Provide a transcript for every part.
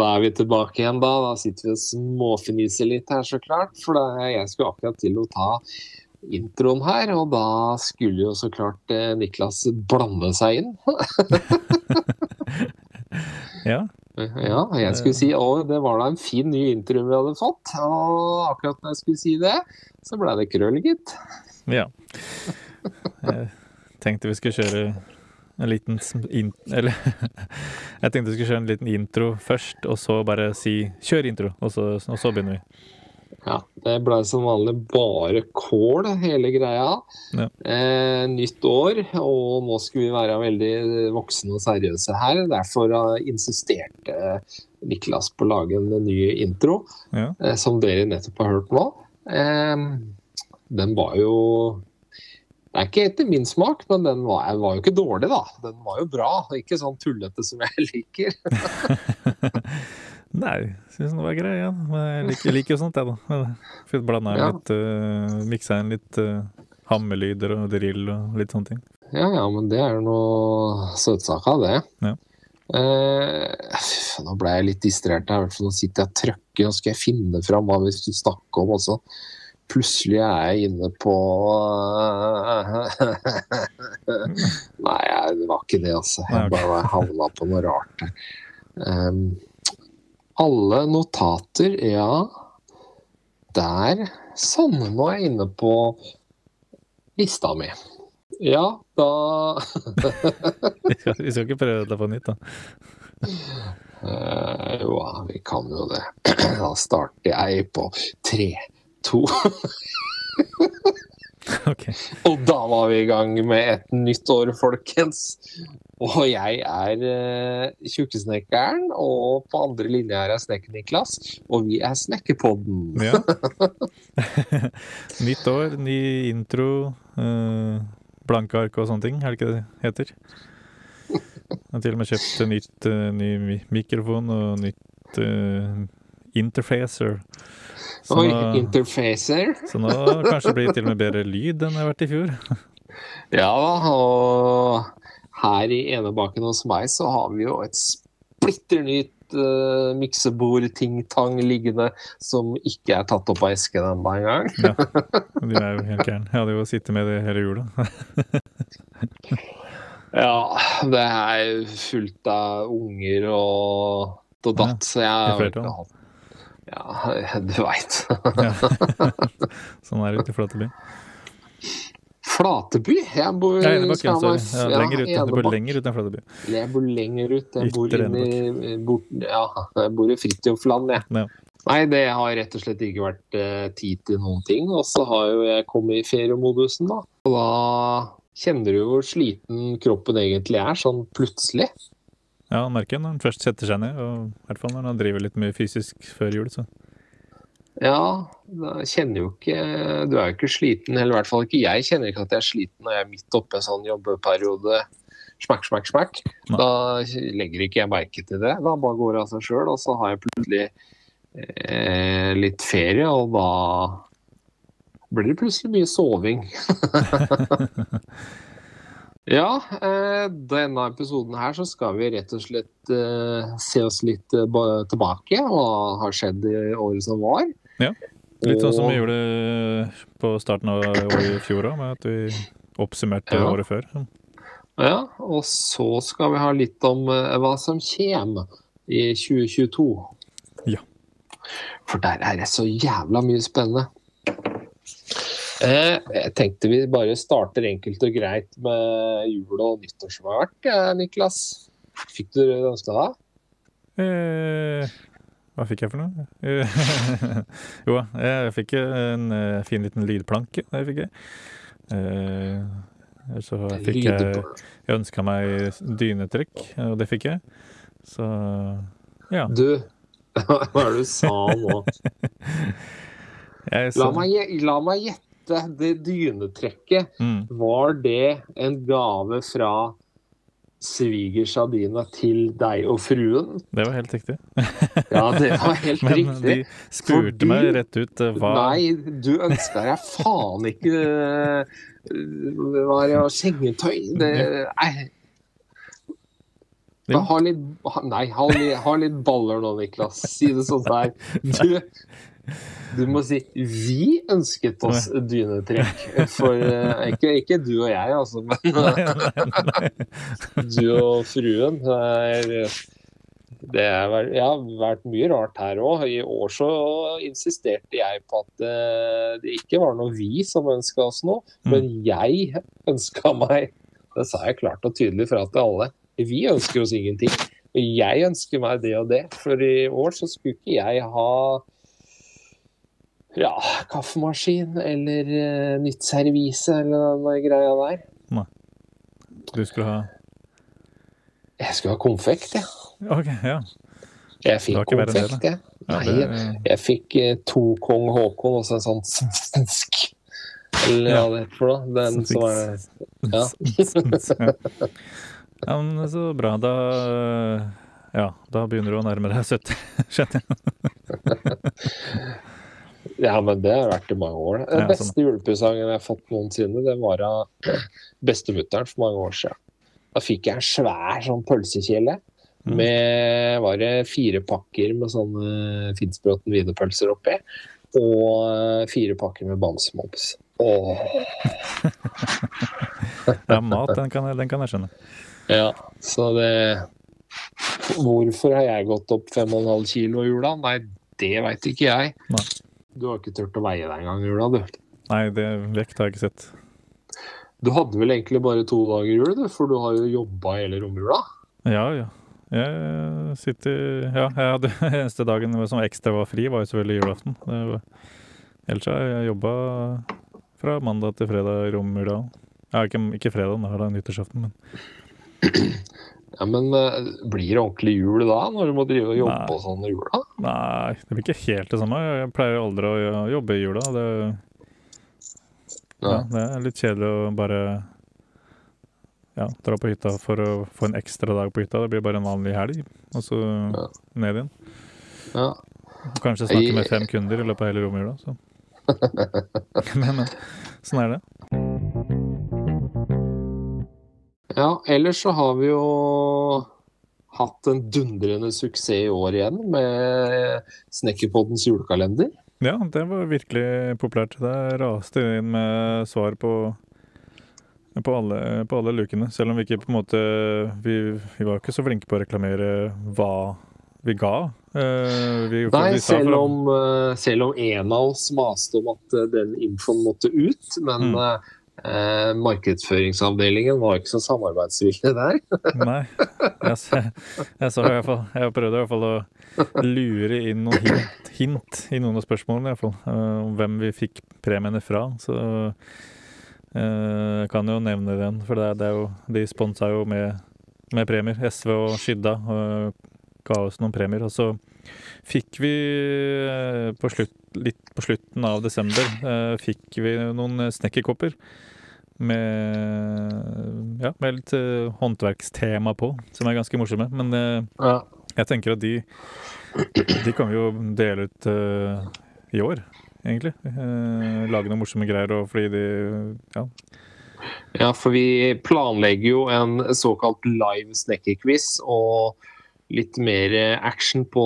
Da er vi tilbake igjen, da. Da sitter vi og småfniser litt her, så klart. For da, jeg skulle akkurat til å ta introen her, og da skulle jo så klart eh, Niklas blande seg inn. Ja. Ja, jeg skulle si å, det var da en fin ny intro vi hadde fått. Og akkurat når jeg skulle si det, så ble det krøll, gitt. ja. Jeg tenkte vi skulle kjøre en liten in Eller jeg tenkte vi skulle kjøre en liten intro først, og så bare si 'kjør intro', og så, og så begynner vi. Ja, det ble som vanlig bare kål, hele greia. Ja. Eh, nytt år, og nå skulle vi være veldig voksne og seriøse her. Derfor eh, insisterte Niklas på å lage en ny intro, Ja. eh, som dere nettopp har hørt nå. Eh, den var jo Det er ikke etter min smak, men den var, var jo ikke dårlig, da. Den var jo bra. Ikke sånn tullete som jeg liker. Nei, syns den var grei, ja. Men Jeg liker, liker jo sånt, jeg, da. Fikk blanda Ja. litt uh, Miksa inn litt uh, hammelyder og drill og litt sånne ting. Ja, ja, men det er jo noe søtsak av det. Ja. Uh, nå ble jeg litt distrahert her, nå sitter jeg og trykker, og skal jeg finne fram hva vi skulle snakke om også. Plutselig er jeg inne på Nei, det var ikke det, altså. Jeg bare havna på noe rart. Ehm, alle notater, ja. Der. Sånn, nå er jeg inne på lista mi. Ja, da Vi skal, ikke prøve dette på nytt, da. Uh, Jo, vi kan jo det. Da starter jeg på tre, to okay. Og da var vi i gang med et nytt år, folkens. Og jeg er uh, tjukkesnekkeren, og på andre linje her er Snekker-Niklas. Og vi er Snekkerpodden. Ja. Nytt år, ny intro, uh, blanke ark og sånne ting, er det ikke det heter? Jeg har til og med kjøpt nytt, uh, ny mikrofon og nytt uh, interfacer. Så Oi, nå, interfacer. så nå kanskje blir det til og med bedre lyd enn det har vært i fjor. Ja og her i enebaken hos meg så har vi jo et splitter nytt uh, miksebord-ting-tang liggende som ikke er tatt opp av esken ennå engang. Ja, de er jo helt gærne. Jeg hadde jo sittet med det hele jula. Ja, det er fullt av unger og og datt, så jeg har ikke hatt Ja, du veit. Sånn er det ute i Flateby. Flateby? Jeg bor Ja, Enebakk, ja, sorry. Ja, lenger ut. Du bor lenger ut enn Flateby. Jeg bor lenger ut. Jeg bor Ytre inne i bort, Ja, jeg bor i Fridtjofland, jeg. Ja. Nei, det har rett og slett ikke vært eh, tid til noen ting. Og så har jo jeg kommet i feriemodusen, da. Og da kjenner du hvor sliten kroppen egentlig er, sånn plutselig. Ja, han merker når han først setter seg ned, og i hvert fall når han driver litt mye fysisk før jul, så Ja, da kjenner jo ikke Du er jo ikke sliten, eller i hvert fall ikke jeg kjenner ikke at jeg er sliten når jeg er midt oppe i en sånn jobbeperiode. Smakk, smakk, smakk. Nei. Da legger ikke jeg merke til det. Da bare går det av seg sjøl, og så har jeg plutselig eh, litt ferie, og da blir det plutselig mye soving. ja, eh, denne episoden her så skal vi rett og slett eh, se oss litt eh, tilbake. Hva har skjedd i året som var. Ja, Litt sånn som vi gjorde på starten av året i fjor òg, med at vi oppsummerte Ja. året før. Ja, og så skal vi ha litt om hva som kommer i 2022. Ja. For der er det så jævla mye spennende. Eh, jeg tenkte vi bare starter enkelt og greit med jul og nyttår som har vært, Niklas. Fikk du det du ønska deg? Eh, hva fikk jeg for noe? Eh, jo, jeg fikk en eh, fin liten lydplanke. Det fikk jeg. Eh, så fikk jeg Jeg ønska meg dynetrekk, og det fikk jeg. Så ja. Du, hva er det du sa nå? La meg, la meg gjette. Det dynetrekket, mm, var det en gave fra svigers Adina til deg og fruen? det var helt riktig. Ja, det var helt Men riktig. de spurte Fordi- meg rett ut eh, hva Nei, du ønska deg faen ikke Hva er det, sengetøy? Det, nei. Ha litt, nei, ha, litt- ha litt baller nå, Niklas. Si det sånn her. Du, du må si 'vi ønsket oss dynetrekk'. For eh, ikke, ikke du og jeg, altså, men du og fruen. Er, det har ja, vært mye rart her òg. I år så insisterte jeg på at eh, det ikke var noe vi som ønska oss noe, men jeg ønska meg. Det sa jeg klart og tydelig fra til alle. Vi ønsker oss ingenting. Jeg ønsker meg det og det. For i år så skulle ikke jeg ha ja, kaffemaskin eller uh, nytt servise eller den greia der. Nei. Du skulle ha Jeg skulle ha konfekt, jeg. OK, ja. Jeg fikk konfekt, jeg. ja Nei, det, jeg fikk uh, to kong Haakon og så en sånn svensk Eller hva Ja. det heter for noe. Den som er Ja. ja. ja, men så bra. Da Ja, da begynner du å nærme deg 70, skjønner jeg. Ja, men det har vært i mange år. Den Ja, beste julepresangen jeg har fått noensinne, det var av bestemutteren for mange år siden. Da fikk jeg en svær sånn pølsekjele Mm. med var det fire pakker med sånne Finnsbråten wienerpølser oppi. Og eh, fire pakker med bamsemums. Åh, er mat, den kan, jeg, den kan jeg skjønne. ja. Så det Hvorfor har jeg gått opp 5,5 kilo i jula? Nei, det veit ikke jeg. Nei. Du har ikke turt å veie deg engang i jula, du. Nei, det vekt har jeg ikke sett. Du hadde vel egentlig bare to dager jul, du, for du har jo jobba hele romjula. Ja, ja. Jeg sitter Ja, jeg hadde eneste dagen som ekstra var fri, var jo selvfølgelig julaften. Det var, ellers har jeg jobba fra mandag til fredag i romjula. Ja, ikke, ikke fredag, da er det nyttårsaften, men Ja, Men eh, blir det ordentlig jul da, når du må drive og jobbe Nei. og sånn i jula? Nei, det blir ikke helt det samme. Jeg pleier aldri å jobbe i jula. Det, ja, det er litt kjedelig å bare ja, dra på hytta for å få en ekstra dag på hytta. Det blir bare en vanlig helg, og så Ja. ned igjen. Ja. Kanskje snakke med fem kunder i løpet av hele romjula. Så. men, men sånn er det. ja, ellers så har vi jo hatt en dundrende suksess i år igjen med Snekkerpoddens julekalender. Ja, det var virkelig populært. Det raste inn med svar på på alle, på alle lukene. Selv om vi ikke på en måte vi, vi var ikke så flinke på å reklamere hva vi ga. Uh, vi, Nei, vi selv fra- om, eh, selv om en av oss maste om at eh, den infoen måtte ut. Men Mm. eh, eh, markedsføringsavdelingen var ikke så samarbeidsvillig der. Nei. Jeg, sa- jeg, sa i hvert jeg prøvde i hvert fall å lure inn noen hint, hint i noen av spørsmålene, i hvert fall. eh, Om hvem vi fikk premiene fra. Så eh, jeg kan jo nevne den, for det det er jo, de sponsa jo med, med premier. SV og Skydda og ga oss noen premier. Og så fikk vi eh, på slutt, litt på slutten av desember eh, fikk vi noen snekkerkopper med, ja, med litt uh, håndverkstema på, som er ganske morsomme. Men uh, Ja. jeg tenker at de, de kan vi jo dele ut uh, i år, egentlig. Lage noen morsomme greier, og fordi de Ja. Ja, for vi planlegger jo en såkalt live snekkerquiz og litt mer action på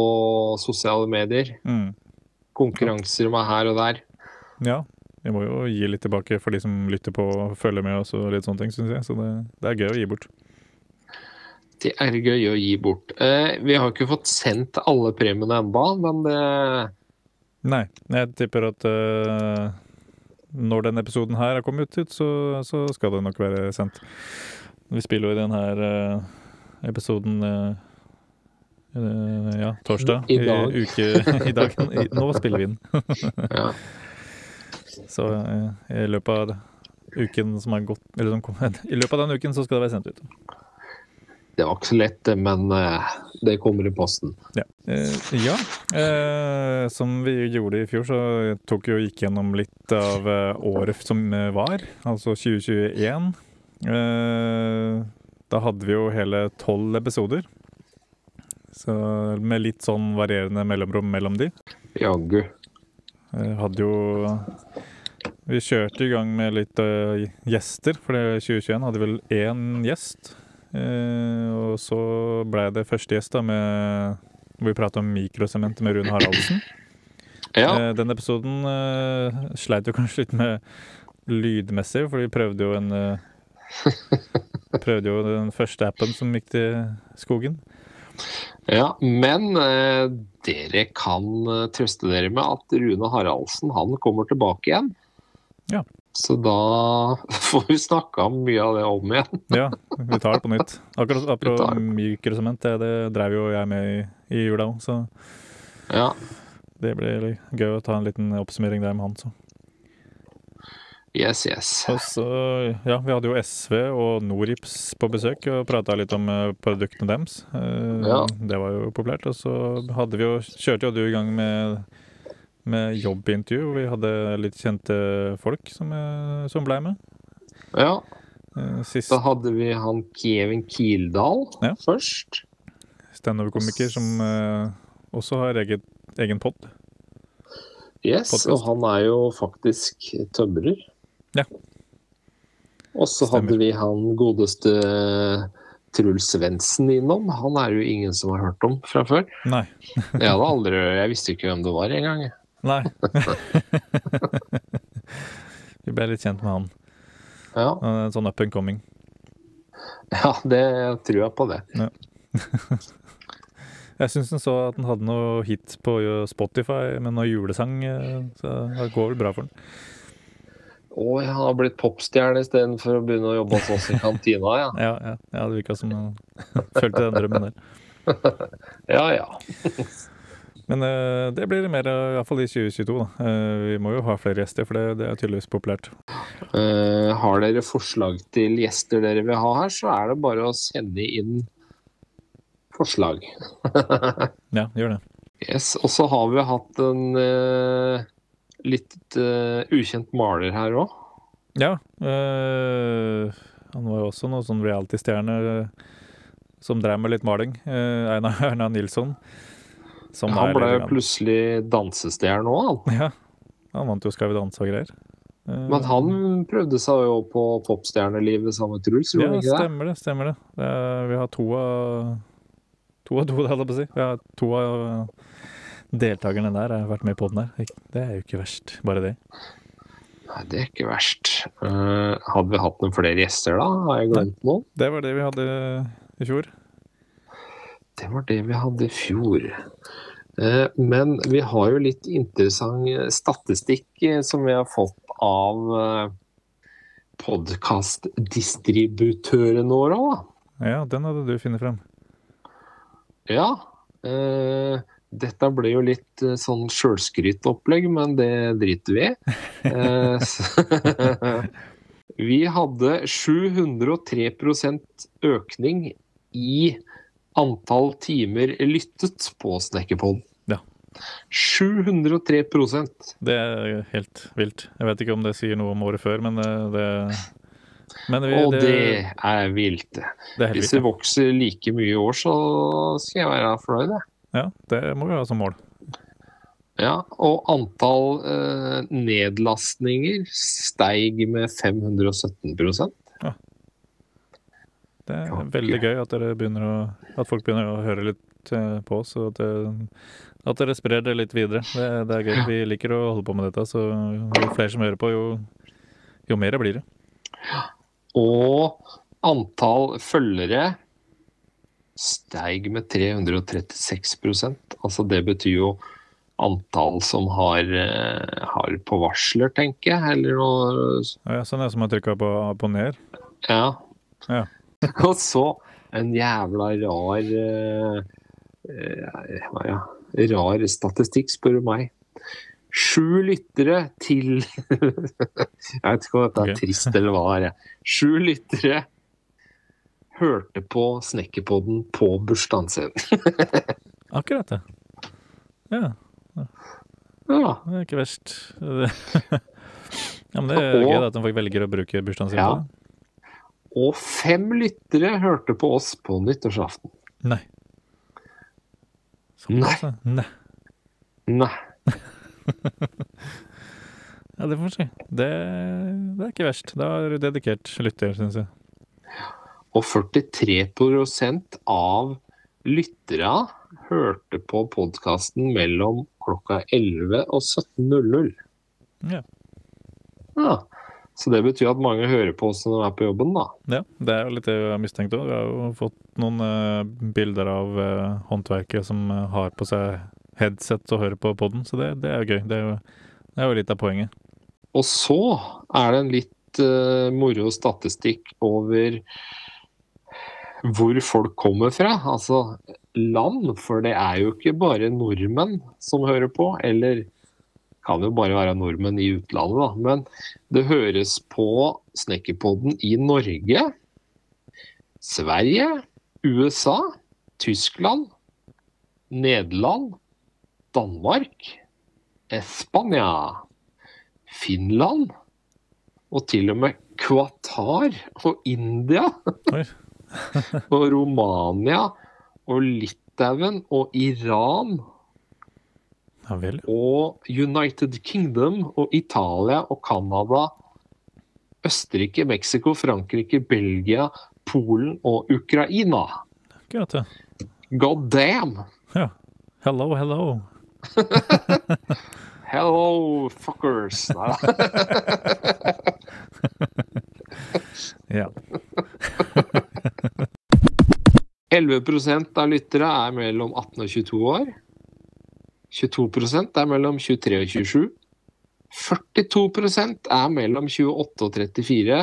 sosiale medier. Mm, Konkurranser med her og der. ja. Vi må jo gi litt tilbake for de som lytter på og følger med oss og litt sånne ting, syns jeg. Så det, det er gøy å gi bort. Det er gøy å gi bort. Eh, vi har ikke fått sendt alle premiene ennå, men det Nei, jeg tipper at uh, når denne episoden her er kommet ut, så, så skal det nok være sendt. Vi spiller jo i denne her eh, episoden uh, ja, torsdag. I dag. uke, i dag. I, nå spiller vi den. ja. Så eh, i løpet av uken som er gått Eller som kom, i løpet av den uken så skal det være sendt ut. Det var ikke så lett, men eh, det kommer i posten. Ja. Eh, ja. Som vi gjorde i fjor, så tok vi og gikk gjennom litt av året som var, altså 2021. Eh, da hadde vi jo hele tolv episoder. Så med litt sånn varierende mellomrom mellom de. Jaggu. Eh, hadde jo Vi kjørte i gang med litt uh, gjester, for det 2021 hadde vel én gjest. Uh, og så ble det første gjest da med hvor vi prata om mikrosement med Rune Haraldsen. Ja. Uh, den episoden sleit jo kanskje litt med lydmessig, for vi prøvde jo en Prøvde jo den første appen som gikk til skogen. Ja. Men eh, dere kan eh, trøste dere med at Rune Haraldsen han kommer tilbake igjen. Ja. Så da får vi snakka mye av det om igjen. Ja, vi tar det på nytt. Akkurat apropos det. mikrosement, det, det drev jo jeg med i, i jula òg, så Ja. det blir gøy å ta en liten oppsummering der med han. Så. Yes, yes. Og så, ja, vi hadde jo SV og Norips på besøk og prata litt om eh, produktene deres. Eh, Ja. Det var jo populært. Og så hadde vi jo, kjørte jo du i gang med, med jobbintervju. hvor Vi hadde litt kjente folk som, eh, som blei med. Ja. Sist Da hadde vi han Kevin Kildahl Ja. først. standup-komiker som eh, også har eget, egen pod. Yes, Podcast. og han er jo faktisk tømrer. Ja. Og så hadde vi han godeste Truls Svendsen innom. Han er jo ingen som har hørt om fra før. Nei. Jeg hadde aldri, jeg visste ikke hvem det var engang. Nei. vi ble litt kjent med han. Ja, En sånn up and coming. ja, det tror jeg på det. Jeg syns han så at han hadde noe hit på Spotify med noe julesang, eh, så det går vel bra for han. Og jeg har blitt popstjerne istedenfor å begynne å jobbe hos oss i kantina, ja. Ja, ja, ja det virka som han følte den drømmen der. Ja, ja. Men uh, det blir mer, uh, iallfall i 2022. Da. Uh, vi må jo ha flere gjester, for det, det er tydeligvis populært. Uh, har dere forslag til gjester dere vil ha her, så er det bare å sende inn forslag. Ja, gjør det. Yes, og så har vi hatt en eh, litt uh, ukjent maler her òg. Ja. eh, han var jo også noe sånn reality-stjerne eh, som drev med litt maling. Einar Erna Nilsson. Som Han ble jo plutselig dansestjerne òg, han. Ja. Han vant jo Skal vi danse og greier. Men han prøvde seg jo på popstjernelivet sammen med Truls, Ja, det? stemmer det. stemmer det. det er, vi har to av To av to, holdt jeg på å si. Vi har to av deltakerne der har vært med på den her. Det er jo ikke verst, bare det. Nei, det er ikke verst. Uh, hadde vi hatt noen flere gjester da? Har jeg glemt noen? Det var det vi hadde i fjor. Det var det vi hadde i fjor. Eh, Men vi har jo litt interessant eh, statistikk eh, som vi har fått av podkastdistributørene våre da. Ja, den hadde du funnet frem. Ja. Eh, dette ble jo litt eh, sånn sjølskrytopplegg, men det driter vi i. Eh, vi hadde 703% økning i antall timer lyttet på Snekkerpodden. Ja. 703% Det er helt vilt. Jeg vet ikke om det sier noe om året før, men det, det Men vi, Og det, det er vilt, det. det er Hvis det vokser like mye i år, så skal jeg være fornøyd, jeg. Ja, det må vi ha som mål. Ja, og antall eh, nedlastninger steig med 517 ja. Det er Ja, veldig gøy at, å, at folk begynner å høre litt eh, på oss, og at, at dere sprer det litt videre. Det, det er gøy. Vi liker å holde på med dette, så jo flere som hører på, jo, jo mer blir det. Og antall følgere steig med 336% Altså det betyr jo antall som har, eh, har på varsler, tenker jeg, eller noe Ja, sånn er det som har trykka på abonner. Ja. Ja. Og så en jævla rar uh, ja, rar statistikk, spør du meg. Sju lyttere til Jeg vet ikke om dette er okay. trist eller hva det er. Sju lyttere hørte på Snekkerpodden på bursdagen sin. Akkurat det. Ja, Ja. det er ikke verst. ja, men det er Og- gøy at de faktisk velger å bruke bursdagen sin Ja. på det. Og fem lyttere hørte på oss på nyttårsaften. Nei. Såpass, ja. Nei. Nei. Ja, det får vi si. Det, det er ikke verst. Da er du dedikert lytter, syns jeg. Og 43% av lyttere hørte på podkasten mellom klokka 11 og 17.00. Ja. Ja. Så det betyr at mange hører på oss når de er på jobben, da. Ja, det er jo litt det vi har mistenkt òg. Vi har jo fått noen uh, bilder av uh, håndverkere som eh, har på seg headset og hører på podden, så det, det er jo gøy. Det er jo, det er jo litt av poenget. Og så er det en litt eh, moro statistikk over hvor folk kommer fra. Altså land, for det er jo ikke bare nordmenn som hører på, eller kan jo bare være nordmenn i utlandet, da. Men det høres på Snekkerpodden i Norge, Sverige, USA, Tyskland, Nederland, Danmark, Spania, Finland og til og med Qatar og India Oi. og Romania og Litauen og Iran Ja og United Kingdom og Italia og Canada, Østerrike, Mexico, Frankrike, Belgia, Polen og Ukraina. Akkurat, ja. God damn! ja. Hello, hello. Hello, fuckers! Ja. 11% av lyttere er mellom 18 og 22 år. 22% er mellom 23 og 27. 42% er mellom 28 og 34.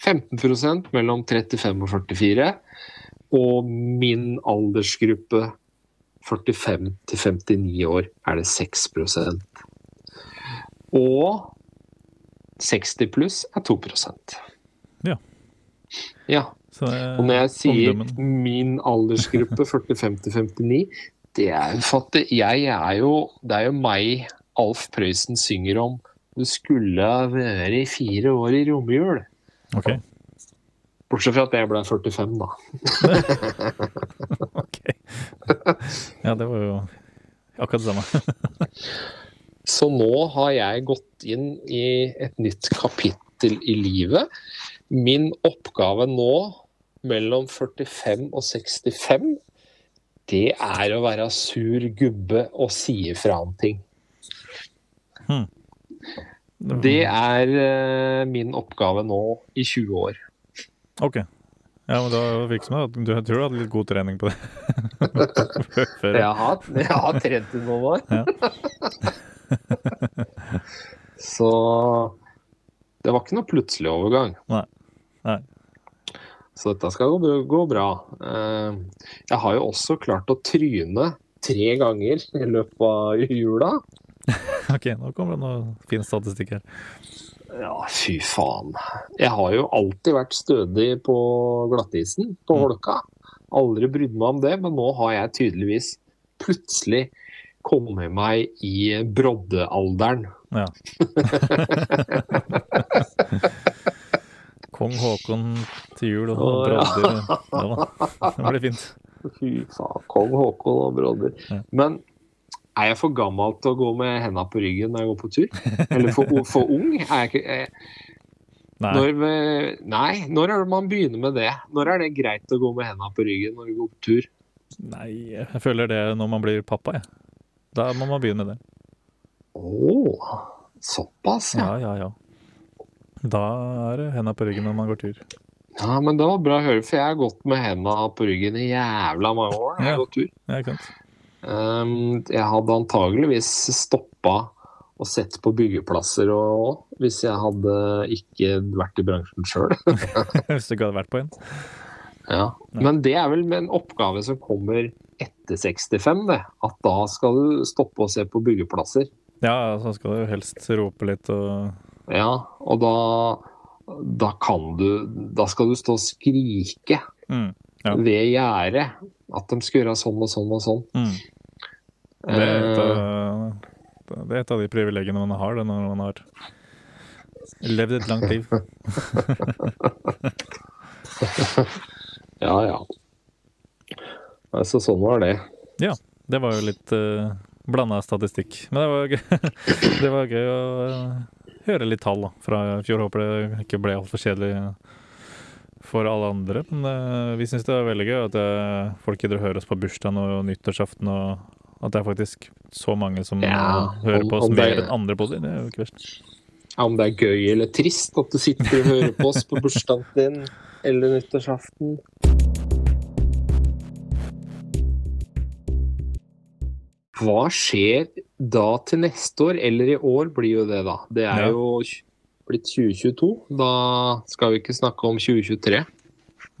15% mellom 35 og 44. Og min aldersgruppe 45 til 59 år er det 6% Og 60 pluss er 2% Ja. Ja. Er Og når jeg sier omdømmen. min aldersgruppe 45-59 det er jo jeg er jo Det er jo meg Alf Prøysen synger om. Du skulle være vært i fire år i romjul. Ok. Bortsett fra at jeg ble 45, da. ok. Ja, det var jo akkurat det samme. Så nå har jeg gått inn i et nytt kapittel i livet. Min oppgave nå, mellom 45 og 65, det er å være sur gubbe og si ifra om ting. Det er uh, min oppgave nå i 20 år. Ok. Ja, men da virker som at du jeg tror du hadde litt god trening på det. Jeg har, jeg har trent i noen år. Så det var ikke noe plutselig overgang. Nei. Nei. Så dette skal gå, gå bra. Eh, Jeg har jo også klart å tryne tre ganger i løpet av jula. Ok, nå kommer det noe fin statistikk her. Ja, fy faen. Jeg har jo alltid vært stødig på glattisen, på Mm. holka. Aldri brydd meg om det, men nå har jeg tydeligvis plutselig kommet meg i broddealderen. Ja. Kong Haakon til jul og brodder. Ja det blir fint. Fy faen, kong Haakon og brodder. Ja. Men er jeg for gammel til å gå med henda på ryggen når jeg går på tur? Eller for, for ung? Er jeg ikke, er, Nei, når, vi- nei, når er det man begynner med det? Når er det greit å gå med henda på ryggen når du går på tur? nei, jeg føler det når man blir pappa, jeg. Da må man begynne med det. Å, såpass, ja. Ja, ja, ja. Da er det henda på ryggen når man går tur. Ja, men det var bra å høre, for jeg har gått med henda på ryggen i jævla mange år når jeg Ja. har gått tur. Ja, ikke? Um, jeg hadde antageligvis stoppa og sett på byggeplasser og hvis jeg hadde ikke vært i bransjen sjøl. Hvis du ikke hadde vært på en. Ja. Men det er vel med en oppgave som kommer etter 65, det. At da skal du stoppe og se på byggeplasser. Ja, så skal du helst rope litt og Ja, og da da kan du Da skal du stå og skrike mm, Ja. ved gjerdet at de skal gjøre sånn og sånn og sånn. mm. Det, er et Eh, av, det er et av de privilegiene man har det når man har levd et langt liv. ja, ja. Nei, Så sånn var det. Ja. Det var jo litt uh, blanda statistikk. Men det var gøy, det var gøy å eh, høre litt tall da, fra i fjor. Håper det ikke ble altfor kjedelig for alle andre. Men eh, vi syns det er veldig gøy at eh, folk gidder å høre oss på bursdagen og nyttårsaften, og at det er faktisk så mange som Ja, hører på oss mer enn andre poser. Det er jo ikke verst. Ja, Om det er gøy eller trist at du sitter og hører på oss på bursdagen din eller nyttårsaften. Hva skjer da til neste år, eller i år blir jo det, da. Det er Ja. jo blitt 2022. Da skal vi ikke snakke om 2023.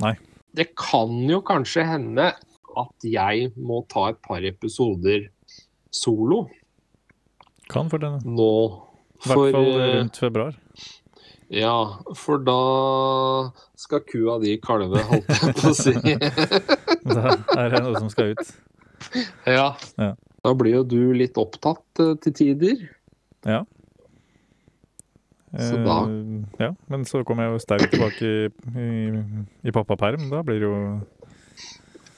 Nei. Det kan jo kanskje hende at jeg må ta et par episoder solo Kan for denne. nå. I hvert fall eh, rundt februar. Ja, for da skal kua di kalve, holdt jeg på å si. Da er det noe som skal ut. ja. Ja. Da blir jo du litt opptatt eh, til tider. Ja. Så da- Eh, Ja, men så kommer jeg jo sterkt tilbake i, i, i pappaperm. Da blir det jo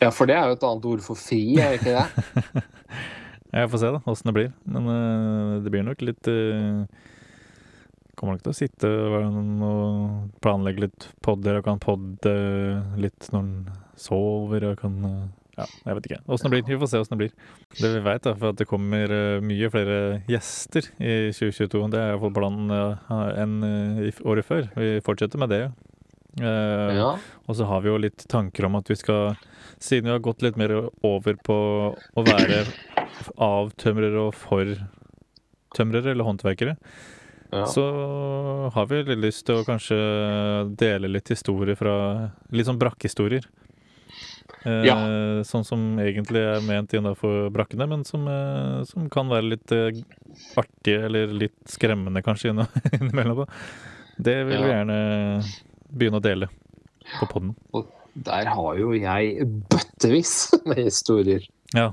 Ja, for det er jo et annet ord for fri, er det ikke det? Jeg får se da, åssen det blir. Men eh, det blir nok litt Kommer nok til å sitte og planlegge litt podder og kan podde litt når en sover og kan Ja, jeg vet ikke åssen det blir. Vi får se åssen det blir. Det vi veit, er at det kommer eh, mye flere gjester i 2022. Det er iallfall planen uh, enn eh, året før. Vi fortsetter med det. Eh, Ja. og så har vi jo litt tanker om at vi skal, siden vi har gått litt mer over på å være avtømrere og for tømrere eller håndverkere, ja. så har vi litt lyst til å kanskje dele litt historier fra Litt sånn brakkhistorier. Eh, Ja. Sånn som egentlig er ment innafor brakkene, men som, eh, som kan være litt eh, artige eller litt skremmende kanskje innimellom. Det vil vi gjerne begynne å dele på poden. Der har jo jeg bøttevis med historier. Ja,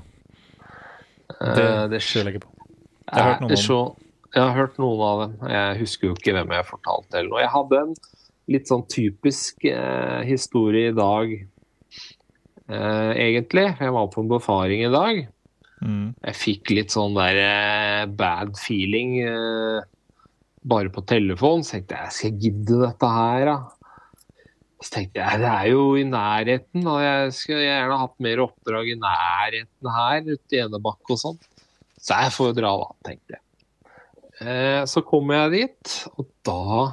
Eh, det det skylder jeg ikke på. Jeg har hørt noen om så, Jeg har hørt noen av dem. Jeg husker jo ikke hvem jeg fortalte eller noe. Jeg hadde en litt sånn typisk eh, historie i dag, eh, egentlig. Jeg var på en befaring i dag. Mm. Jeg fikk litt sånn der eh, bad feeling eh, bare på telefon. Så tenkte jeg, skal jeg gidde dette her, da? Så tenkte jeg, det er jo i nærheten, og jeg skulle gjerne hatt mer oppdrag i nærheten her, ute i Enebakk og sånn. Så jeg får jo dra, da, tenkte jeg. Eh, så kommer jeg dit, og da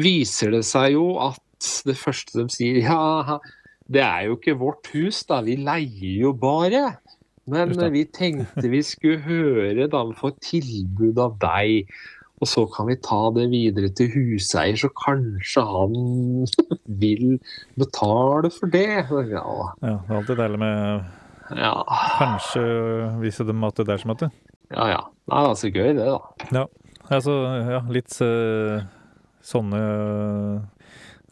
viser det seg jo at det første de sier, ja, det er jo ikke vårt hus, da, vi leier jo bare. Men vi tenkte vi skulle høre da vi får tilbud av deg, og så kan vi ta det videre til huseier, så kanskje han vil betale for det. Ja, Ja, det er alltid deilig med ja, kanskje vise dem at det er som at det. ja. ja. Nei, det er så gøy det, da. Ja, Altså, ja, litt eh, sånne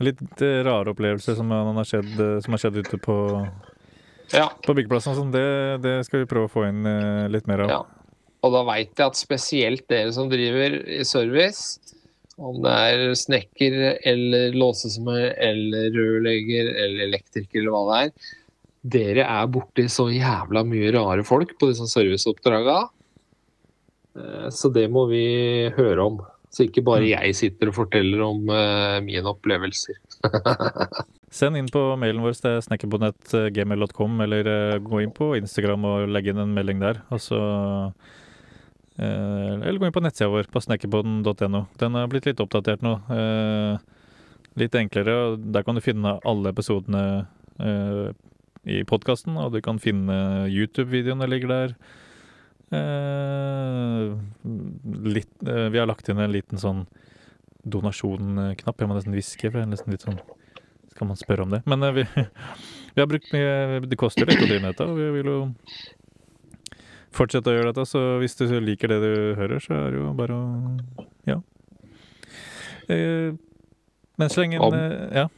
Litt eh, rare opplevelser som har skjedd, eh, som har skjedd ute på, Ja. på byggeplassen. sånn, det, det skal vi prøve å få inn eh, litt mer av. Ja. Og da veit jeg at spesielt dere som driver i service, om det er snekker eller låsesmed eller rørlegger eller elektriker eller hva det er, dere er borti så jævla mye rare folk på disse serviceoppdraga. Så det må vi høre om. Så ikke bare jeg sitter og forteller om uh, mine opplevelser. Send inn på mailen vår, er snekkerbonett.gmail.com, eller uh, gå inn på Instagram og legge inn en melding der. Og så eh, Eller gå inn på nettsida vår på snekkerboden.no. Den er blitt litt oppdatert nå. litt enklere. og Der kan du finne alle episodene i podkasten, og du kan finne YouTube-videoene ligger der. Eh, litt, eh, vi har lagt inn en liten sånn donasjon-knapp. Jeg må nesten hviske, for er nesten litt sånn Skal man spørre om det? Men eh, vi, vi har brukt mye Det koster litt å drive med dette, og vi vil jo fortsette å gjøre dette. Så hvis du liker det du hører, så er det jo bare å Ja. Eh, men så lenge en eh, Ja.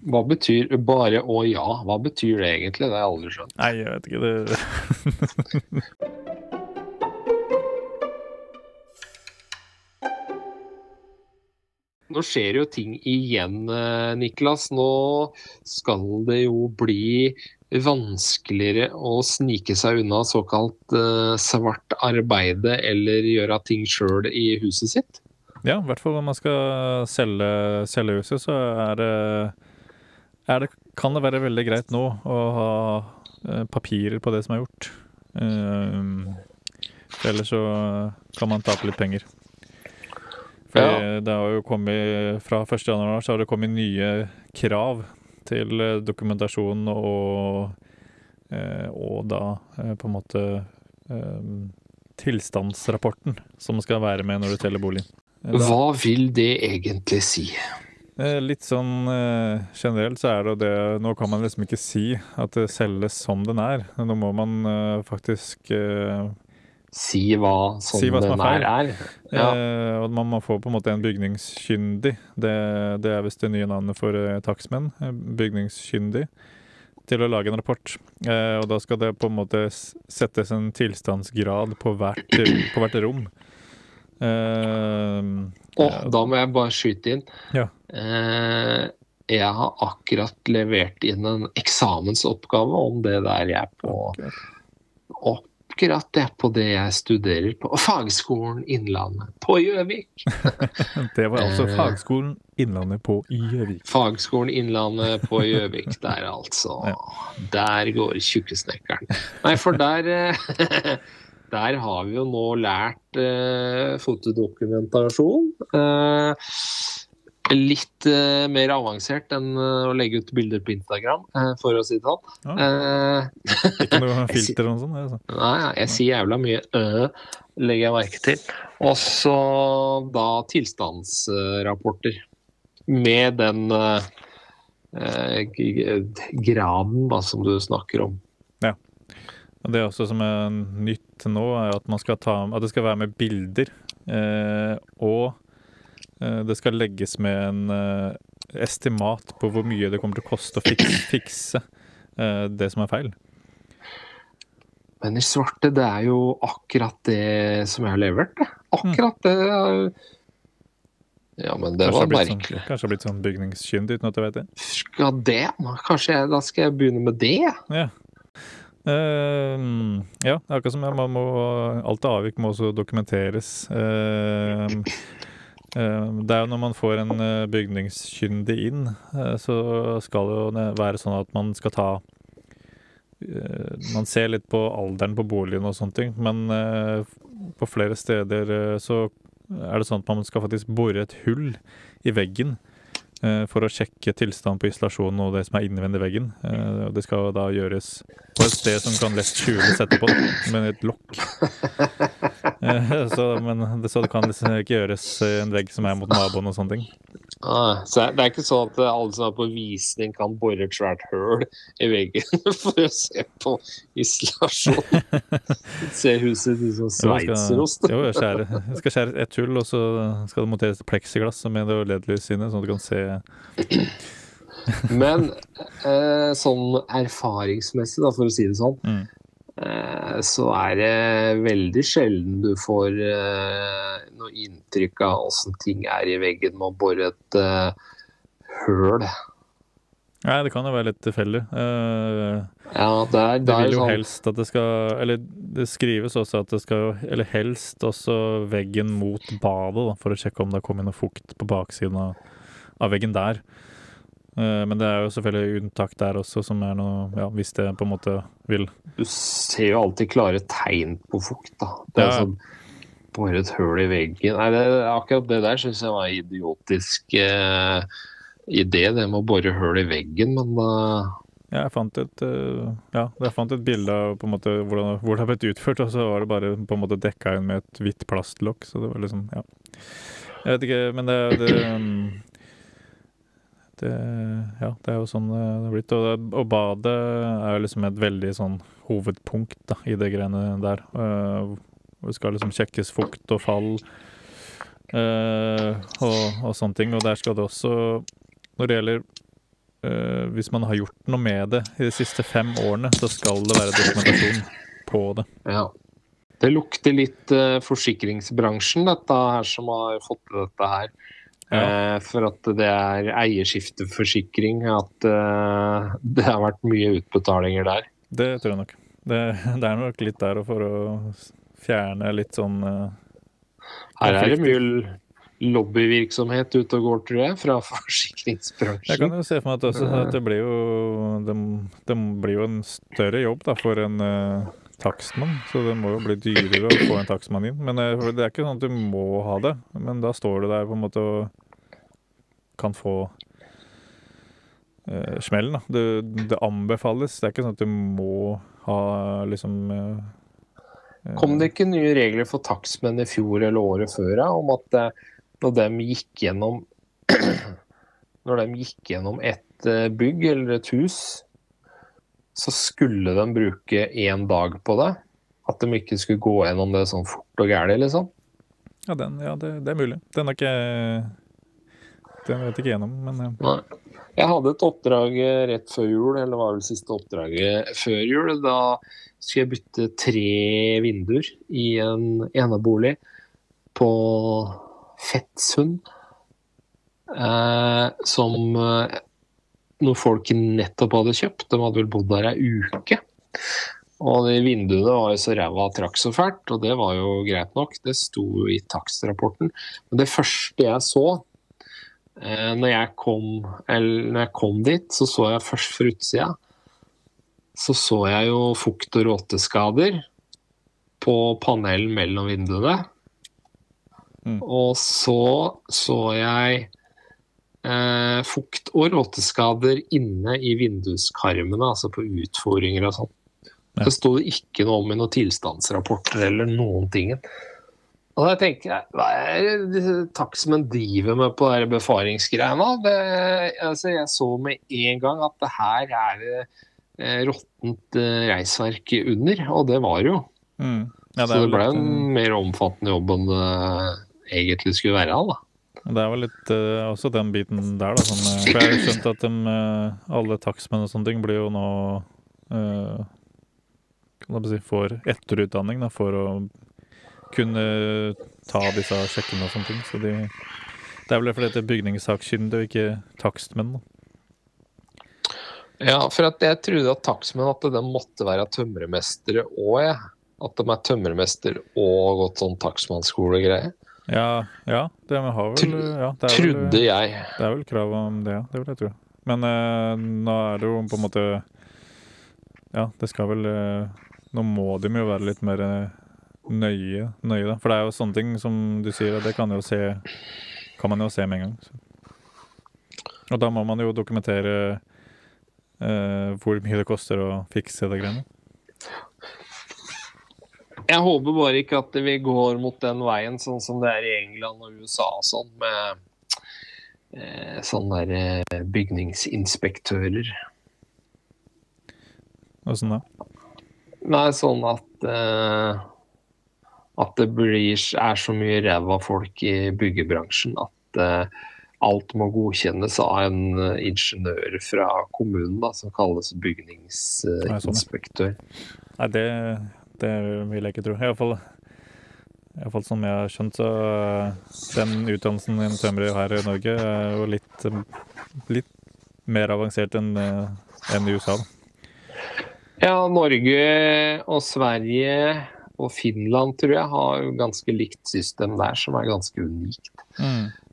Hva betyr bare å ja? Hva betyr det egentlig? Det har jeg aldri skjønt. Nei, jeg vet ikke. Det Nå skjer jo ting igjen, eh, Niklas. Nå skal det jo bli vanskeligere å snike seg unna såkalt uh, svart arbeide eller gjøre ting sjøl i huset sitt. Ja, i hvert fall når man skal selge, selge huset, så er det er det, kan det være veldig greit nå å ha eh, papirer på det som er gjort. Uh, ellers så kan man tape litt penger. For Ja. det har jo kommet Fra 1. januar så har det kommet nye krav til eh, dokumentasjon og eh, Og da eh, på en måte tilstandsrapporten som skal være med når du teller boligen. Hva vil det egentlig si? Litt sånn generelt så er det det Nå kan man liksom ikke si at det selges som den er. Nå må man faktisk Si hva sånn Si hva som er den er, er. Ja. eh, Og man må få på en måte en bygningskyndig. Det, det er visst det nye navnet for eh, takstmenn. eh, Bygningskyndig. Til å lage en rapport. Eh, og da skal det på en måte settes en tilstandsgrad på hvert, på hvert rom. Eh, Åh, da må jeg bare skyte inn. Ja. Eh, jeg har akkurat levert inn en eksamensoppgave om det der jeg er på Akkurat det på det jeg studerer på Fagskolen Innlandet på Gjøvik. Det var altså Eh. Fagskolen Innlandet på Gjøvik. Fagskolen Innlandet på Gjøvik der, altså. Der går tjukkesnekkeren. Nei, for der eh, Der har vi jo nå lært eh, fotodokumentasjon. Eh, litt uh, mer avansert enn uh, å legge ut bilder på Instagram, uh, for å si det sånn. Ja. Ikke noe filter og noe sånt? er sånn. Nei, jeg, jeg sier jævla mye ø, legger jeg merke til. Og så da tilstandsrapporter. Med den graden da, som du snakker om. Og Det også som er nytt nå, er at, man skal ta, at det skal være med bilder. Og det skal legges med en eh, estimat på hvor mye det kommer til å koste å fikse, fikse eh, det som er feil. Men i svarte, det er jo akkurat det som jeg har levert. Akkurat det. Ja, men det Kanskje var merkelig. Sånn, kanskje har blitt sånn bygningskyndig uten at jeg vet det. Skal det? Kanskje jeg, da skal jeg begynne med det? Ja. Uh, ja, akkurat som man må Alt avvik må også dokumenteres. Eh, eh, det er jo når man får en eh, bygningskyndig inn, eh, så skal det jo være sånn at man skal ta eh, Man ser litt på alderen på boligen og sånne ting, men eh, på flere steder eh, så er det sånn at man skal faktisk bore et hull i veggen eh, for å sjekke tilstand på isolasjonen og det som er innvendig veggen. Eh, og Det skal da gjøres på et sted som kan lett skjules etterpå, med et lokk. Eh, så, men det, så det kan liksom ikke gjøres i en vegg som er mot naboen og sånne ting. Ah, så det er ikke sånn at alle som er på visning kan bore et svært høl i veggen for å se på isolasjon. se huset ut som sveitserost. skal, jo, jeg skjære, jeg skal skjære et hull, og så skal det monteres pleksiglass med det LED-lys inne, sånn at du kan se Men eh, sånn erfaringsmessig, da, for å si det sånn, mm. Eh, så er det veldig sjelden du får eh, noe inntrykk av åssen ting er i veggen med å bore et eh, høl. Nei, det kan jo være litt tilfeldig. Uh, Ja, det er, Det det vil jo sånn helst at det skal Eller det skrives også at det skal Eller helst også veggen mot badet, da, for å sjekke om det har kommet noe fukt på baksiden av, av veggen der. Eh, Men det er jo selvfølgelig unntak der også, som er noe Ja, hvis det på en måte vil Du ser jo alltid klare tegn på fukt, da. Det er Ja. sånn Bare et høl i veggen Nei, det, akkurat det der syns jeg var en idiotisk eh, idé, det med å bore høl i veggen, men uh, Ja, jeg fant et eh, Ja, jeg fant et bilde av på en måte hvordan, hvor det har blitt utført, og så var det bare på en måte dekka inn med et hvitt plastlokk, så det var liksom Ja. Jeg vet ikke, men det det, um, det Ja, det er jo sånn det har blitt. Og, og badet er liksom et veldig sånn hovedpunkt da, i det greiene der. Uh, det skal liksom sjekkes fukt og fall uh, og, og sånne ting. Og der skal det også, når det gjelder uh, hvis man har gjort noe med det i de siste fem årene, så skal det være dokumentasjon på det. ja. Det lukter litt forsikringsbransjen, dette her, som har fått til dette her. Ja. Eh, for at det er eierskifteforsikring, at eh, det har vært mye utbetalinger der. Det tror jeg nok. Det, det er nok litt der for å fjerne litt sånn uh, Her er det mye, lobbyvirksomhet ute og går, tror jeg, fra forsikringsbransjen. Jeg kan jo se for meg at, også, at det blir jo det, det blir jo en større jobb da, for en uh, takstmann. Så det må jo bli dyrere å få en takstmann inn. Men uh, det er ikke sånn at du må ha det. Men da står du der på en måte og kan få uh, smellen. Da. Det, det anbefales. Det er ikke sånn at du må ha liksom eh, Kom det ikke nye regler for takstmenn i fjor eller året før ja, om at når de gikk gjennom Når de gikk gjennom et bygg eller et hus, så skulle de bruke én dag på det? At de ikke skulle gå gjennom det sånn fort og gæli, liksom? Ja, den, ja det, det er mulig. Den er ikke Den vet ikke gjennom, men eh, Nei. Jeg hadde et oppdrag eh, rett før jul, eller var vel siste oppdraget før jul. Da skulle jeg bytte tre vinduer i en enebolig på Fettsund. Eh, som eh, noen folk nettopp hadde kjøpt. De hadde vel bodd der ei uke. Og de vinduene var jo så ræva trakk så fælt, og det var jo greit nok. Det sto i takstrapporten. Men det første jeg så når, jeg kom, eller når jeg kom dit, så så jeg først fra utsida så så jeg jo fukt- og råteskader på panelen mellom vinduene. Mm. Og så så jeg eh, fukt- og råteskader inne i vinduskarmene, altså på utforinger og sånn. Ja. Det sto det ikke noe om i noen tilstandsrapporter eller noen ting. Og da tenker jeg, hva er det takstmenn driver med på de befaringsgreiene? Det, altså, jeg så med en gang at det her er det eh, råttent eh, reisverk under, og det var jo. mm. ja, så det ble litt, en eh, mer omfattende jobb enn det egentlig skulle være. da. Det er vel litt eh, også den biten der, da. Eh, for jeg har skjønt at eh, alle takstmenn og sånne ting blir jo nå eh, Kan jeg si får etterutdanning da, for å kunne ta disse sjekkene og sånne ting. Så de, det er vel fordi det er bygningssakkyndige og ikke takstmenn. Ja, for at jeg trodde at takstmenn at de måtte være tømremestere òg, jeg. At de er tømremester og gått sånn takstmannsskole greier. Ja, ja, det har vel ja, det er vel, jeg. Det er vel krav om det, ja. Det vil jeg tro. Men eh, nå er det jo på en måte Ja, det skal vel eh, Nå må de jo være litt mer eh, nøye, nøye, da. For det er jo sånne ting som du sier, det kan, jo se, kan man jo se med en gang. Så. Og da må man jo dokumentere eh, hvor mye det koster å fikse det greiene. Jeg håper bare ikke at vi går mot den veien sånn som det er i England og USA og sånn, med eh, sånne der eh, bygningsinspektører. Åssen da? Nei, sånn at eh, at det blir, er så mye ræva folk i byggebransjen at uh, alt må godkjennes av en eh, ingeniør fra kommunen da, som kalles bygningsinspektør. Nei, det, det vil jeg ikke tro. Iallfall Iallfall som jeg har skjønt, så eh, den utdannelsen en tømrer her i Norge er jo litt, litt mer avansert enn en i USA. Da. Ja, Norge og Sverige og Finland tror jeg har jo ganske likt system der, som er ganske unikt.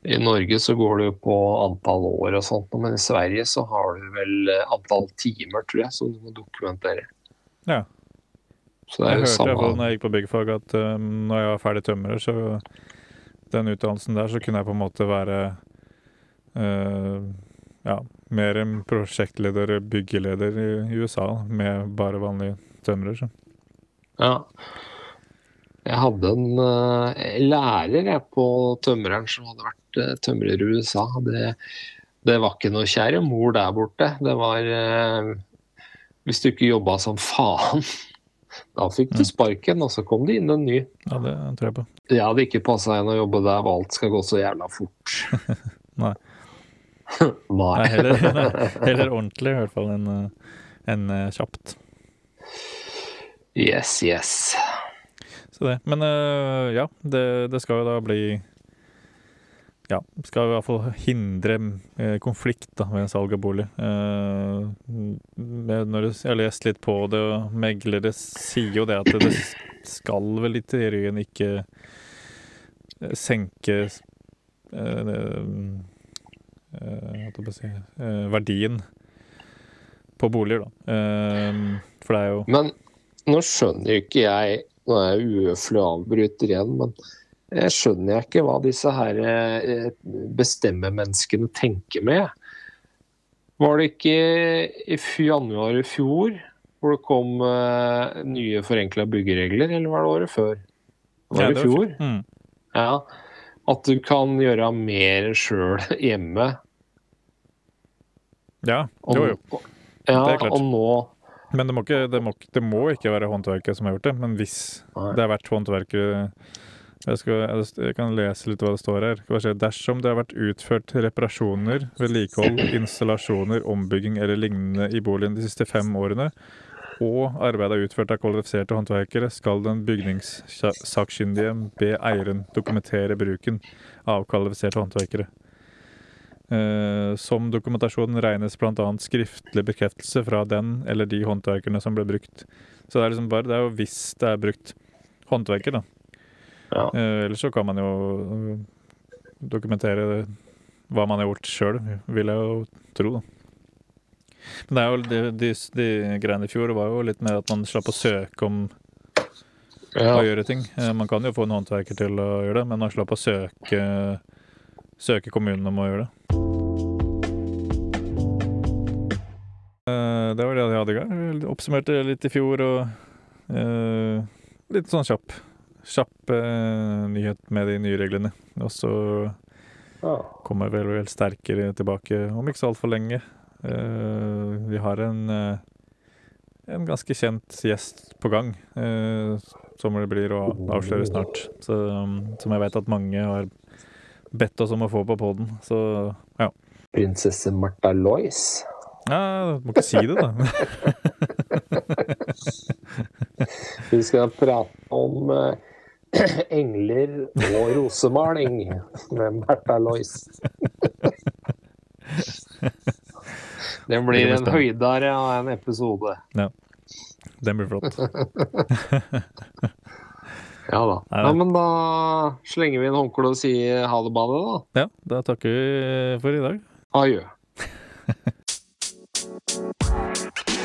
I Norge så går det på antall år og sånt, men i Sverige så har du vel eh, antall timer, tror jeg, som du må dokumentere. Ja. Så det er Jeg hørte hørte da når jeg gikk på byggfag at uh, når jeg var ferdig tømrer, så den utdannelsen der, så kunne jeg på en måte være uh, ja, mer en prosjektleder, byggeleder i, i USA, med bare vanlige tømrer. Så. Ja. Jeg hadde en uh, lærer jeg, på tømreren som hadde vært uh, tømrer i USA. Det, det var ikke noe kjære mor der borte. Det var uh, Hvis du ikke jobba som faen, da fikk du Mm. sparken, og så kom det inn en ny. Ja, det tror jeg på. Jeg hadde ikke passa inn å jobbe der hvor alt skal gå så jævla fort. Nei. Nei. Nei, heller, heller ordentlig i hvert fall enn en, kjapt. Yes, yes. Så det. Men eh, ja, det, det skal jo da bli Ja, skal i hvert fall hindre eh, konflikt da, ved salg av bolig. Eh, når jeg har lest litt på det, og meglere sier jo det at det skal vel i teorien ikke eh, senke eh, eh, si, verdien på boliger, da. For det er jo Men nå skjønner jo ikke jeg Nå er jeg uhøflig avbryter igjen, men jeg skjønner ikke hva disse her eh, bestemmemenneskene tenker med. Var det ikke i januar i fjor hvor det kom eh, nye forenkla byggeregler, eller var det året før? Var Ja, det i fjor? Mm. Ja. At du kan gjøre mer sjøl hjemme. Ja, jo, jo. Ja, Det er klart. og nå Men det må, ikke, det, må, det må ikke være håndverket som har gjort det. Men hvis det har vært håndverket jeg, skal, jeg kan lese litt hva det står her. Skal. Dersom det har vært utført reparasjoner, vedlikehold, installasjoner, ombygging eller lignende i boligen de siste fem årene, og arbeidet er utført av kvalifiserte håndverkere, skal den bygningssakkyndige be eieren dokumentere bruken av kvalifiserte håndverkere. Eh, som dokumentasjon regnes bl.a. skriftlig bekreftelse fra den eller de håndverkerne som ble brukt. Så det er liksom bare, det er jo hvis det er brukt håndverker, da. Ja. Eh, ellers så kan man jo eh, dokumentere hva man har gjort sjøl, vil jeg jo tro, da. Men det er jo, de, de, de greiene i fjor var jo litt mer at man slapp å søke om ja. å gjøre ting. Man kan jo få en håndverker til å gjøre det, men man slapp å søke, søke kommunen om å gjøre det. Eh, Det var det jeg hadde i gang. Jeg Oppsummerte litt i fjor og eh, litt sånn kjapp. Kjapp eh, nyhet med de nye reglene. Og så kommer kommer vel vel sterkere tilbake om ikke så altfor lenge. Eh, vi har en, eh, en ganske kjent gjest på gang, eh, som det blir å avsløre snart. Så, som jeg vet at mange har bedt oss om å få på poden. Så ja. Prinsesse Martha Lois. ja. Du må ikke si det, da. Vi skal prate om eh, engler og rosemaling med Martha Lois. Det blir en høydare av en episode. Ja. Den blir flott. Ja da. Ja, men da slenger vi inn håndkleet og sier ha det badet, da. Ja, da takker vi for i dag. Adjø.